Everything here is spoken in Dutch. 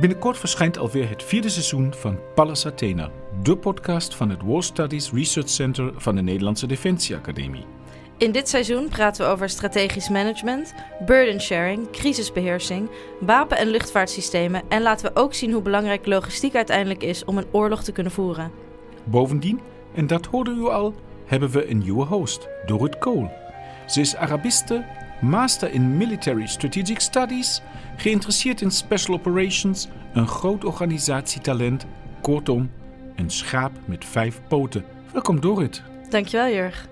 Binnenkort verschijnt alweer het vierde seizoen van Pallas Athena, de podcast van het War Studies Research Center van de Nederlandse Defensie Academie. In dit seizoen praten we over strategisch management, burden sharing, crisisbeheersing, wapen- en luchtvaartsystemen en laten we ook zien hoe belangrijk logistiek uiteindelijk is om een oorlog te kunnen voeren. Bovendien, en dat hoorde u al, hebben we een nieuwe host, Dorrit Kool. Ze is Arabiste, master in Military Strategic Studies, geïnteresseerd in special operations, een groot organisatietalent, kortom, een schaap met vijf poten. Welkom Dorrit. Dankjewel Jurg.